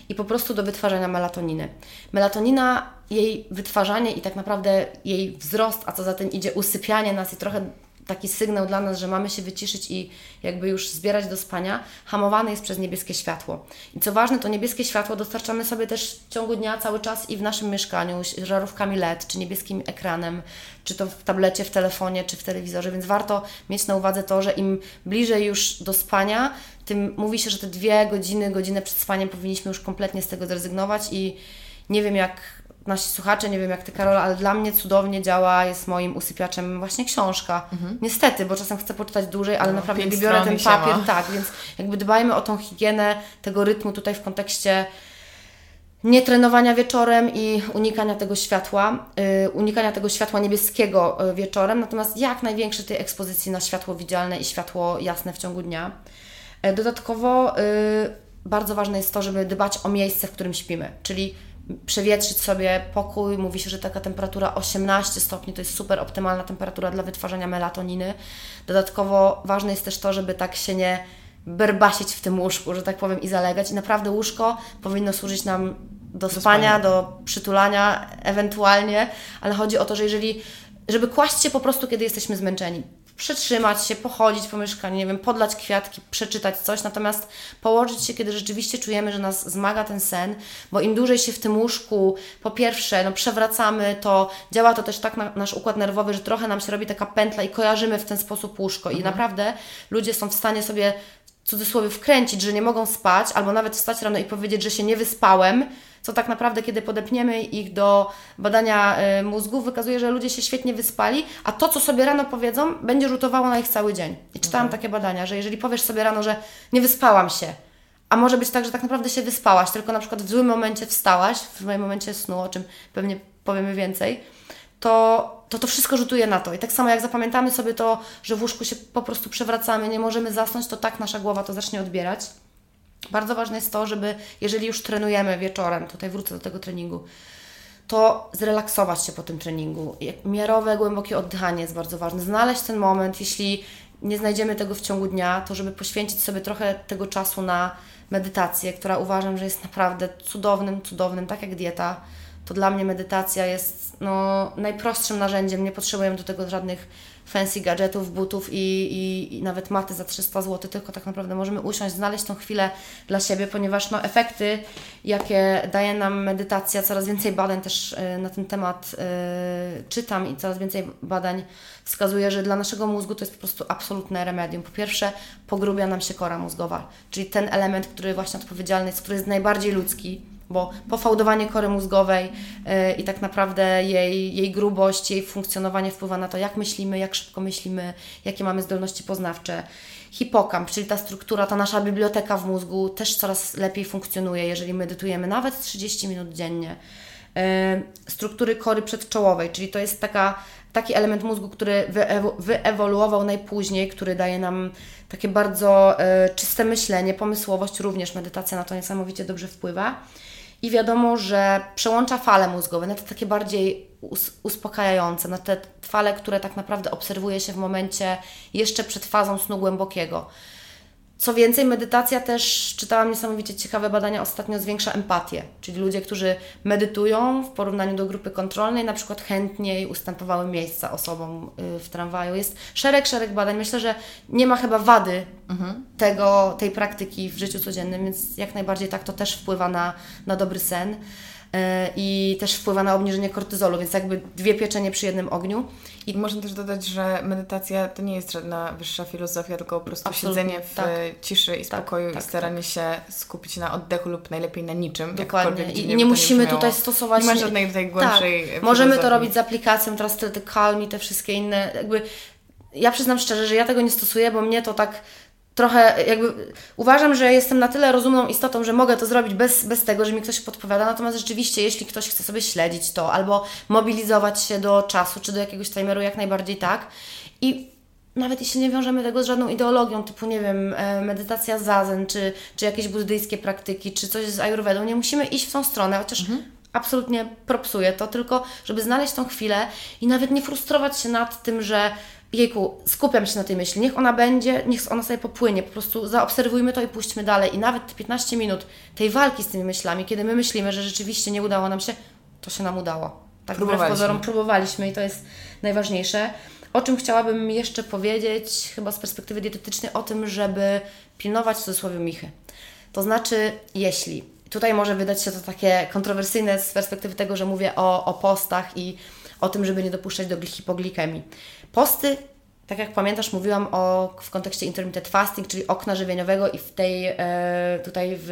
S2: I po prostu do wytwarzania melatoniny. Melatonina, jej wytwarzanie i tak naprawdę jej wzrost, a co za tym idzie usypianie nas i trochę taki sygnał dla nas, że mamy się wyciszyć i jakby już zbierać do spania, hamowany jest przez niebieskie światło. I co ważne, to niebieskie światło dostarczamy sobie też w ciągu dnia cały czas i w naszym mieszkaniu, żarówkami LED, czy niebieskim ekranem, czy to w tablecie, w telefonie, czy w telewizorze, więc warto mieć na uwadze to, że im bliżej już do spania, tym mówi się, że te dwie godziny, godzinę przed spaniem powinniśmy już kompletnie z tego zrezygnować i nie wiem jak nasi słuchacze, nie wiem jak Ty Karola, ale dla mnie cudownie działa, jest moim usypiaczem właśnie książka. Mhm. Niestety, bo czasem chcę poczytać dłużej, ale no, naprawdę biorę ten papier, tak, więc jakby dbajmy o tą higienę tego rytmu tutaj w kontekście nie trenowania wieczorem i unikania tego światła, yy, unikania tego światła niebieskiego yy, wieczorem, natomiast jak największej tej ekspozycji na światło widzialne i światło jasne w ciągu dnia. Yy, dodatkowo yy, bardzo ważne jest to, żeby dbać o miejsce, w którym śpimy, czyli przewietrzyć sobie pokój. Mówi się, że taka temperatura 18 stopni to jest super optymalna temperatura dla wytwarzania melatoniny. Dodatkowo ważne jest też to, żeby tak się nie berbasić w tym łóżku, że tak powiem, i zalegać. I naprawdę łóżko powinno służyć nam do, do spania, spania, do przytulania ewentualnie, ale chodzi o to, że jeżeli, żeby kłaść się po prostu, kiedy jesteśmy zmęczeni przetrzymać się, pochodzić po mieszkaniu, nie wiem, podlać kwiatki, przeczytać coś, natomiast położyć się, kiedy rzeczywiście czujemy, że nas zmaga ten sen, bo im dłużej się w tym łóżku, po pierwsze, no przewracamy, to działa to też tak na nasz układ nerwowy, że trochę nam się robi taka pętla i kojarzymy w ten sposób łóżko mhm. i naprawdę ludzie są w stanie sobie cudzysłowie wkręcić, że nie mogą spać, albo nawet wstać rano i powiedzieć, że się nie wyspałem, co tak naprawdę, kiedy podepniemy ich do badania y, mózgu, wykazuje, że ludzie się świetnie wyspali, a to, co sobie rano powiedzą, będzie rzutowało na ich cały dzień. I czytałam mhm. takie badania, że jeżeli powiesz sobie rano, że nie wyspałam się, a może być tak, że tak naprawdę się wyspałaś, tylko na przykład w złym momencie wstałaś, w złym momencie snu, o czym pewnie powiemy więcej, to, to to wszystko rzutuje na to. I tak samo jak zapamiętamy sobie to, że w łóżku się po prostu przewracamy, nie możemy zasnąć, to tak nasza głowa to zacznie odbierać. Bardzo ważne jest to, żeby jeżeli już trenujemy wieczorem, tutaj wrócę do tego treningu, to zrelaksować się po tym treningu. Miarowe, głębokie oddychanie jest bardzo ważne. Znaleźć ten moment, jeśli nie znajdziemy tego w ciągu dnia, to żeby poświęcić sobie trochę tego czasu na medytację, która uważam, że jest naprawdę cudownym, cudownym, tak jak dieta, to dla mnie medytacja jest no, najprostszym narzędziem. Nie potrzebujemy do tego żadnych fancy gadżetów, butów i, i, i, nawet maty za 300 zł, tylko tak naprawdę możemy usiąść, znaleźć tą chwilę dla siebie, ponieważ no, efekty, jakie daje nam medytacja, coraz więcej badań też y, na ten temat y, czytam i coraz więcej badań wskazuje, że dla naszego mózgu to jest po prostu absolutne remedium. Po pierwsze, pogrubia nam się kora mózgowa, czyli ten element, który właśnie odpowiedzialny jest, który jest najbardziej ludzki, bo pofałdowanie kory mózgowej yy, i tak naprawdę jej, jej grubość, jej funkcjonowanie wpływa na to, jak myślimy, jak szybko myślimy, jakie mamy zdolności poznawcze. Hipokamp, czyli ta struktura, ta nasza biblioteka w mózgu też coraz lepiej funkcjonuje, jeżeli medytujemy nawet 30 minut dziennie. Yy, struktury kory przedczołowej, czyli to jest taka, taki element mózgu, który wyewoluował najpóźniej, który daje nam takie bardzo yy, czyste myślenie, pomysłowość, również medytacja na to niesamowicie dobrze wpływa. I wiadomo, że przełącza fale mózgowe na te takie bardziej uspokajające, na te fale, które tak naprawdę obserwuje się w momencie jeszcze przed fazą snu głębokiego. Co więcej, medytacja też, czytałam niesamowicie ciekawe badania, ostatnio zwiększa empatię, czyli ludzie, którzy medytują w porównaniu do grupy kontrolnej, na przykład chętniej ustępowały miejsca osobom y, w tramwaju. Jest szereg, szereg badań. Myślę, że nie ma chyba wady mhm. tego, tej praktyki w życiu codziennym, więc jak najbardziej tak to też wpływa na, na dobry sen. E, i też wpływa na obniżenie kortyzolu, więc jakby dwie pieczenie przy jednym ogniu.
S1: I można też dodać, że medytacja to nie jest żadna wyższa filozofia, tylko po prostu Absolutnie, siedzenie w tak. ciszy i tak, spokoju tak, i staranie tak. się skupić na oddechu lub najlepiej na niczym.
S2: Dokładnie. I nie musimy tutaj stosować...
S1: Nie ma żadnej tutaj głębszej
S2: tak. Możemy to robić z aplikacją, teraz te, te Calm i te wszystkie inne, jakby ja przyznam szczerze, że ja tego nie stosuję, bo mnie to tak trochę jakby uważam, że jestem na tyle rozumną istotą, że mogę to zrobić bez, bez tego, że mi ktoś podpowiada. Natomiast rzeczywiście, jeśli ktoś chce sobie śledzić to albo mobilizować się do czasu czy do jakiegoś timeru, jak najbardziej tak. I nawet jeśli nie wiążemy tego z żadną ideologią, typu, nie wiem, e, medytacja zazen, czy, czy jakieś buddyjskie praktyki, czy coś z ayurvedą, nie musimy iść w tą stronę, chociaż mhm. absolutnie propsuję to, tylko żeby znaleźć tą chwilę i nawet nie frustrować się nad tym, że jejku, skupiam się na tej myśli, niech ona będzie, niech ona sobie popłynie, po prostu zaobserwujmy to i puśćmy dalej. I nawet te 15 minut tej walki z tymi myślami, kiedy my myślimy, że rzeczywiście nie udało nam się, to się nam udało. Tak wbrew pozorom próbowaliśmy i to jest najważniejsze. O czym chciałabym jeszcze powiedzieć, chyba z perspektywy dietetycznej, o tym, żeby pilnować w cudzysłowie michy. To znaczy, jeśli, tutaj może wydać się to takie kontrowersyjne z perspektywy tego, że mówię o, o postach i o tym, żeby nie dopuszczać do hipoglikemii. Posty, tak jak pamiętasz, mówiłam o, w kontekście intermittent fasting, czyli okna żywieniowego i w tej, e, tutaj w,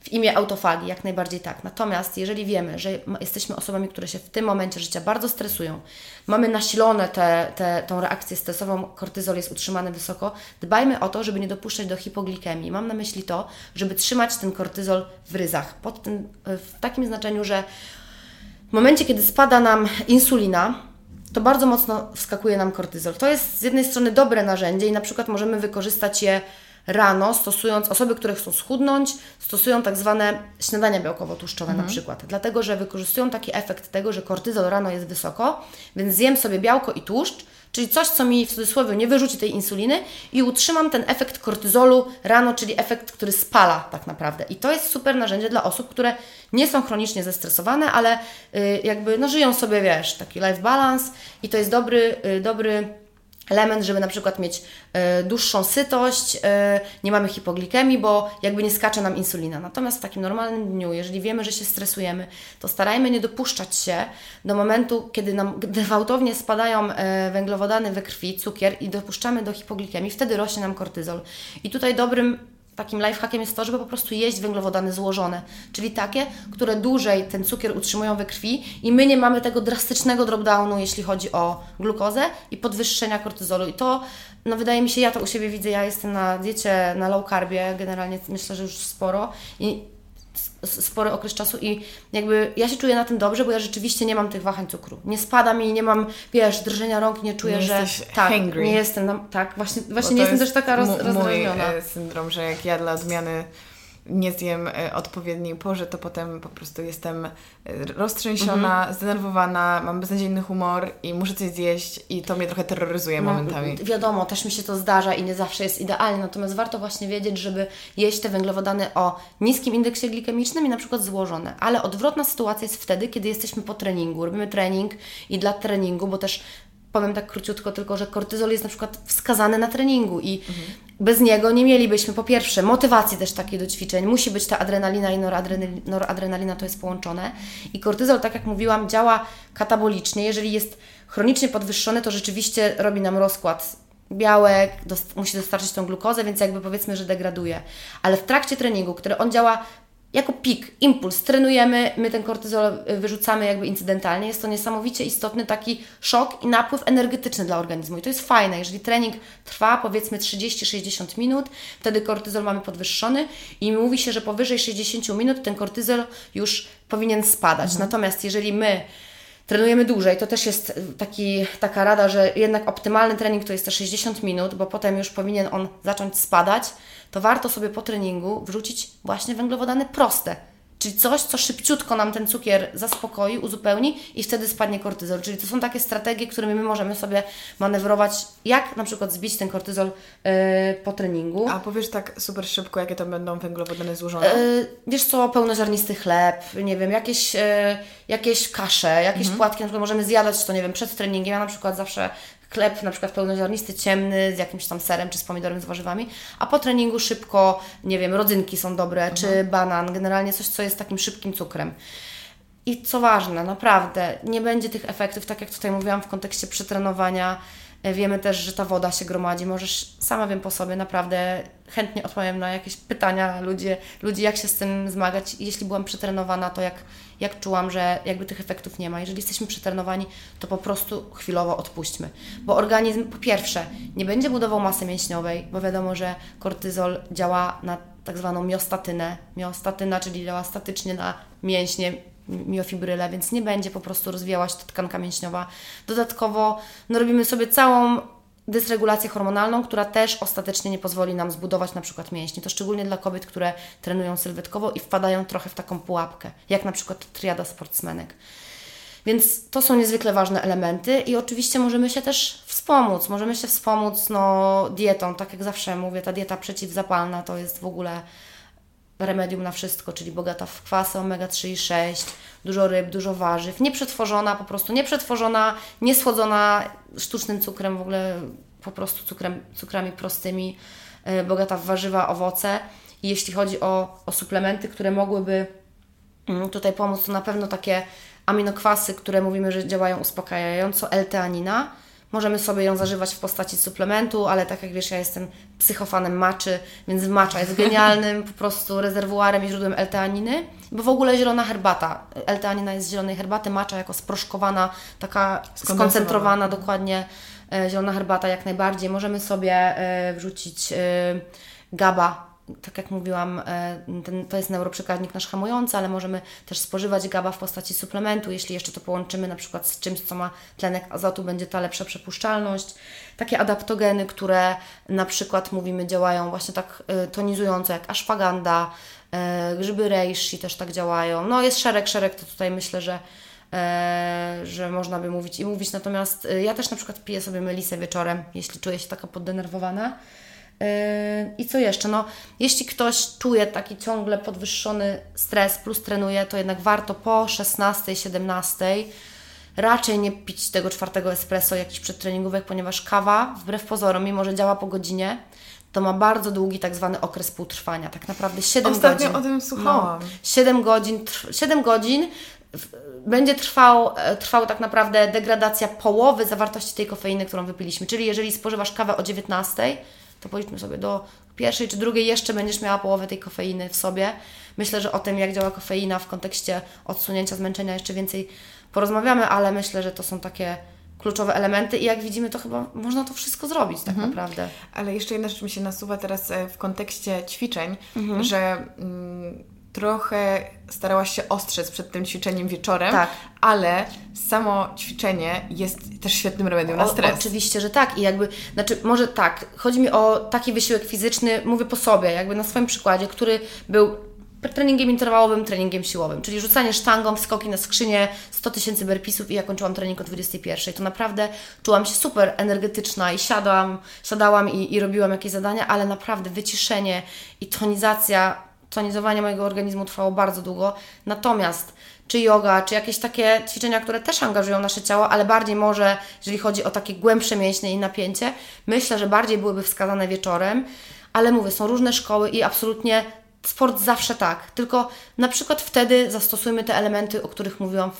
S2: w imię autofagi, jak najbardziej tak. Natomiast jeżeli wiemy, że jesteśmy osobami, które się w tym momencie życia bardzo stresują, mamy nasilone te, te, tą reakcję stresową, kortyzol jest utrzymany wysoko, dbajmy o to, żeby nie dopuszczać do hipoglikemii. Mam na myśli to, żeby trzymać ten kortyzol w ryzach, pod tym, w takim znaczeniu, że w momencie, kiedy spada nam insulina, to bardzo mocno wskakuje nam kortyzol. To jest z jednej strony dobre narzędzie i na przykład możemy wykorzystać je rano, stosując, osoby, które chcą schudnąć, stosują tak zwane śniadania białkowo-tłuszczowe mhm. na przykład. Dlatego, że wykorzystują taki efekt tego, że kortyzol rano jest wysoko, więc zjem sobie białko i tłuszcz, czyli coś, co mi w cudzysłowie nie wyrzuci tej insuliny i utrzymam ten efekt kortyzolu rano, czyli efekt, który spala tak naprawdę. I to jest super narzędzie dla osób, które nie są chronicznie zestresowane, ale y, jakby no, żyją sobie, wiesz, taki life balance i to jest dobry, y, dobry element, żeby na przykład mieć y, dłuższą sytość, y, nie mamy hipoglikemii, bo jakby nie skacze nam insulina. Natomiast w takim normalnym dniu, jeżeli wiemy, że się stresujemy, to starajmy nie dopuszczać się do momentu, kiedy nam gwałtownie spadają y, węglowodany we krwi, cukier i dopuszczamy do hipoglikemii, wtedy rośnie nam kortyzol. I tutaj dobrym takim lifehackiem jest to, żeby po prostu jeść węglowodany złożone, czyli takie, które dłużej ten cukier utrzymują we krwi i my nie mamy tego drastycznego dropdownu, jeśli chodzi o glukozę i podwyższenia kortyzolu. I to, no wydaje mi się, ja to u siebie widzę, ja jestem na diecie, na low carbie, generalnie myślę, że już sporo i spory okres czasu i jakby ja się czuję na tym dobrze, bo ja rzeczywiście nie mam tych wahań cukru. Nie spada mi, nie mam, wiesz, drżenia rąk, nie czuję,
S1: nie
S2: że tak,
S1: hangry.
S2: nie jestem, tak, właśnie, właśnie nie jestem też taka roz, rozdrażniona.
S1: Mój e, syndrom, że jak ja dla odmiany nie zjem e, odpowiedniej porze, to potem po prostu jestem e, roztrzęsiona, mhm. zdenerwowana, mam beznadziejny humor i muszę coś zjeść i to mnie trochę terroryzuje no, momentami.
S2: Wiadomo, też mi się to zdarza i nie zawsze jest idealnie, natomiast warto właśnie wiedzieć, żeby jeść te węglowodany o niskim indeksie glikemicznym i na przykład złożone. Ale odwrotna sytuacja jest wtedy, kiedy jesteśmy po treningu, robimy trening i dla treningu, bo też powiem tak króciutko tylko, że kortyzol jest na przykład wskazany na treningu i mhm. bez niego nie mielibyśmy po pierwsze motywacji też takiej do ćwiczeń, musi być ta adrenalina i noradrenalina, noradrenalina to jest połączone i kortyzol, tak jak mówiłam, działa katabolicznie, jeżeli jest chronicznie podwyższony, to rzeczywiście robi nam rozkład białek, dost musi dostarczyć tą glukozę, więc jakby powiedzmy, że degraduje. Ale w trakcie treningu, który on działa jako pik, impuls, trenujemy, my ten kortyzol wyrzucamy jakby incydentalnie. Jest to niesamowicie istotny taki szok i napływ energetyczny dla organizmu. I to jest fajne. Jeżeli trening trwa powiedzmy 30-60 minut, wtedy kortyzol mamy podwyższony i mówi się, że powyżej 60 minut ten kortyzol już powinien spadać. Mhm. Natomiast jeżeli my trenujemy dłużej, to też jest taki, taka rada, że jednak optymalny trening to jest te 60 minut, bo potem już powinien on zacząć spadać to warto sobie po treningu wrzucić właśnie węglowodany proste. Czyli coś, co szybciutko nam ten cukier zaspokoi, uzupełni i wtedy spadnie kortyzol. Czyli to są takie strategie, którymi my możemy sobie manewrować, jak na przykład zbić ten kortyzol yy, po treningu.
S1: A powiesz tak super szybko, jakie to będą węglowodany złożone? Yy,
S2: wiesz co, pełnoziarnisty chleb, nie wiem, jakieś, yy, jakieś kasze, jakieś mhm. płatki, na przykład możemy zjadać to, nie wiem, przed treningiem. Ja na przykład zawsze chleb na przykład pełnoziarnisty, ciemny, z jakimś tam serem, czy z pomidorem, z warzywami, a po treningu szybko, nie wiem, rodzynki są dobre, mhm. czy banan, generalnie coś, co jest takim szybkim cukrem. I co ważne, naprawdę, nie będzie tych efektów, tak jak tutaj mówiłam w kontekście przetrenowania, wiemy też, że ta woda się gromadzi. Możesz, sama wiem po sobie, naprawdę chętnie odpowiem na jakieś pytania ludzi, ludzi jak się z tym zmagać. Jeśli byłam przetrenowana, to jak, jak czułam, że jakby tych efektów nie ma. Jeżeli jesteśmy przetrenowani, to po prostu chwilowo odpuśćmy. Bo organizm po pierwsze nie będzie budował masy mięśniowej, bo wiadomo, że kortyzol działa na tak zwaną miostatynę. Miostatyna, czyli działa statycznie na mięśnie, miofibryle, więc nie będzie po prostu rozwijała się ta tkanka mięśniowa. Dodatkowo no, robimy sobie całą dysregulację hormonalną, która też ostatecznie nie pozwoli nam zbudować na przykład mięśni. To szczególnie dla kobiet, które trenują sylwetkowo i wpadają trochę w taką pułapkę, jak na przykład triada sportsmenek. Więc to są niezwykle ważne elementy i oczywiście możemy się też wspomóc. Możemy się wspomóc no, dietą, tak jak zawsze mówię, ta dieta przeciwzapalna to jest w ogóle remedium na wszystko, czyli bogata w kwasy omega-3 i 6, dużo ryb, dużo warzyw, nieprzetworzona, po prostu nieprzetworzona, niesłodzona sztucznym cukrem, w ogóle po prostu cukrem, cukrami prostymi, yy, bogata w warzywa, owoce. I jeśli chodzi o, o suplementy, które mogłyby yy, tutaj pomóc, to na pewno takie aminokwasy, które mówimy, że działają uspokajająco, L-teanina, Możemy sobie ją zażywać w postaci suplementu, ale tak jak wiesz, ja jestem psychofanem maczy, więc macza jest genialnym po prostu rezerwuarem i źródłem L-teaniny, bo w ogóle zielona herbata. L-teanina jest z zielonej herbaty, macza jako sproszkowana, taka skoncentrowana dokładnie e, zielona herbata jak najbardziej. Możemy sobie e, wrzucić e, GABA tak jak mówiłam, e, ten, to jest neuroprzekaźnik nasz hamujący, ale możemy też spożywać GABA w postaci suplementu. Jeśli jeszcze to połączymy na przykład z czymś, co ma tlenek azotu, będzie ta lepsza przepuszczalność. Takie adaptogeny, które na przykład mówimy działają właśnie tak e, tonizująco jak ashwagandha, e, grzyby reishi też tak działają. No jest szereg, szereg, to tutaj myślę, że że można by mówić i mówić, natomiast ja też na przykład piję sobie melisę wieczorem, jeśli czuję się taka poddenerwowana, I co jeszcze? No, jeśli ktoś czuje taki ciągle podwyższony stres plus trenuje, to jednak warto po 16, 17 raczej nie pić tego czwartego espresso jakichś przedtreningówek, ponieważ kawa, wbrew pozorom, mimo że działa po godzinie, to ma bardzo długi tak zwany okres półtrwania. Tak naprawdę 7
S1: Ostatnio
S2: godzin.
S1: o tym słuchałam.
S2: No, 7 godzin, 7 godzin będzie trwał, e, trwał tak naprawdę degradacja połowy zawartości tej kofeiny, którą wypiliśmy. Czyli jeżeli spożywasz kawę o 19, to policzmy sobie do pierwszej czy drugiej jeszcze będziesz miała połowę tej kofeiny w sobie. Myślę, że o tym, jak działa kofeina w kontekście odsunięcia zmęczenia jeszcze więcej porozmawiamy, ale myślę, że to są takie kluczowe elementy i jak widzimy, to chyba można to wszystko zrobić tak mhm. naprawdę.
S1: Ale jeszcze jedna rzecz mi się nasuwa teraz e, w kontekście ćwiczeń, mhm. że mm, trochę starałaś się ostrzec przed tym ćwiczeniem wieczorem, tak. ale samo ćwiczenie jest też świetnym remedium na stres.
S2: Oczywiście, że tak. I jakby, znaczy, może tak, chodzi mi o taki wysiłek fizyczny, mówię po sobie, jakby na swoim przykładzie, który był treningiem interwałowym, treningiem siłowym, czyli rzucanie sztangą, skoki na skrzynię, 100 tysięcy berpisów i ja kończyłam trening o 21. To naprawdę czułam się super energetyczna i siadałam, siadałam i, i robiłam jakieś zadania, ale naprawdę wyciszenie i tonizacja tonizowanie mojego organizmu trwało bardzo długo. Natomiast czy yoga, czy jakieś takie ćwiczenia, które też angażują nasze ciało, ale bardziej może, jeżeli chodzi o takie głębsze mięśnie i napięcie, myślę, że bardziej byłyby wskazane wieczorem. Ale mówię, są różne szkoły i absolutnie sport zawsze tak. Tylko na przykład wtedy zastosujmy te elementy, o których mówiłam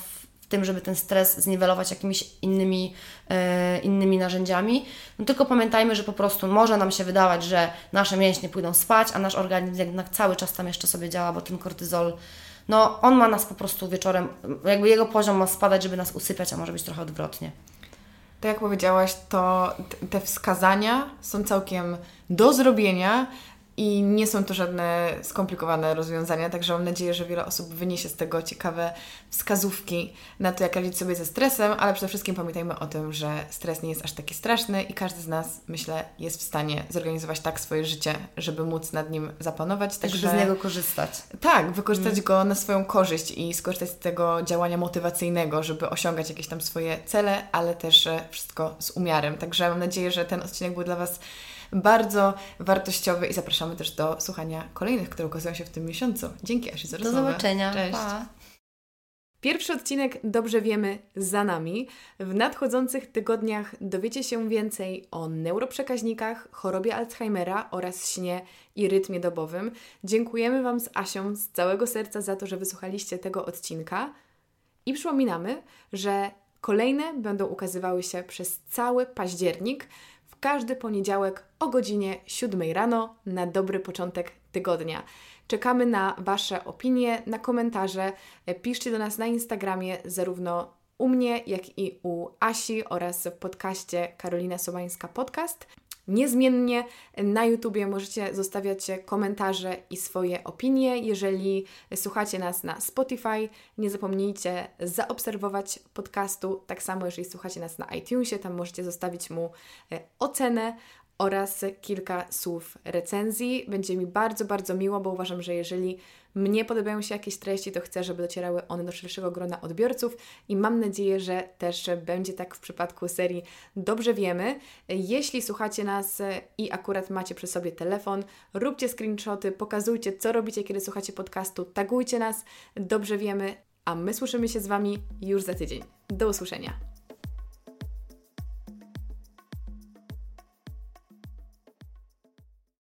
S2: tym, żeby ten stres zniwelować jakimiś innymi, e, innymi narzędziami. No tylko pamiętajmy, że po prostu może nam się wydawać, że nasze mięśnie pójdą spać, a nasz organizm jednak cały czas tam jeszcze sobie działa, bo ten kortyzol, no on ma nas po prostu wieczorem, jakby jego poziom ma spadać, żeby nas usypiać, a może być trochę odwrotnie.
S1: Tak jak powiedziałaś, to te wskazania są całkiem do zrobienia, i nie są to żadne skomplikowane rozwiązania, także mam nadzieję, że wiele osób wyniesie z tego ciekawe wskazówki na to, jak radzić sobie ze stresem, ale przede wszystkim pamiętajmy o tym, że stres nie jest aż taki straszny i każdy z nas, myślę, jest w stanie zorganizować tak swoje życie, żeby móc nad nim zapanować.
S2: Także żeby z niego korzystać.
S1: Tak, wykorzystać mm. go na swoją korzyść i skorzystać z tego działania motywacyjnego, żeby osiągać jakieś tam swoje cele, ale też wszystko z umiarem. Także mam nadzieję, że ten odcinek był dla Was bardzo wartościowy i zapraszamy też do słuchania kolejnych, które ukazują się w tym miesiącu. Dzięki Asi za rozmowę.
S2: Do zobaczenia.
S1: Cześć.
S2: Pa.
S1: Pierwszy odcinek dobrze wiemy za nami. W nadchodzących tygodniach dowiecie się więcej o neuroprzekaźnikach, chorobie Alzheimera oraz śnie i rytmie dobowym. Dziękujemy Wam z Asią z całego serca za to, że wysłuchaliście tego odcinka i przypominamy, że kolejne będą ukazywały się przez cały październik każdy poniedziałek o godzinie 7 rano na dobry początek tygodnia. Czekamy na Wasze opinie, na komentarze. Piszcie do nas na Instagramie zarówno u mnie, jak i u Asi oraz w podcaście Karolina Sobańska Podcast. Niezmiennie na YouTubie możecie zostawiać komentarze i swoje opinie. Jeżeli słuchacie nas na Spotify, nie zapomnijcie zaobserwować podcastu. Tak samo, jeżeli słuchacie nas na iTunesie, tam możecie zostawić mu e, ocenę oraz kilka słów recenzji. Będzie mi bardzo, bardzo miło, bo uważam, że jeżeli mnie podobają się jakieś treści, to chcę, żeby docierały one do szerszego grona odbiorców i mam nadzieję, że też będzie tak w przypadku serii Dobrze Wiemy. Jeśli słuchacie nas i akurat macie przy sobie telefon, róbcie screenshoty, pokazujcie, co robicie, kiedy słuchacie podcastu, tagujcie nas, Dobrze Wiemy, a my słyszymy się z Wami już za tydzień. Do usłyszenia.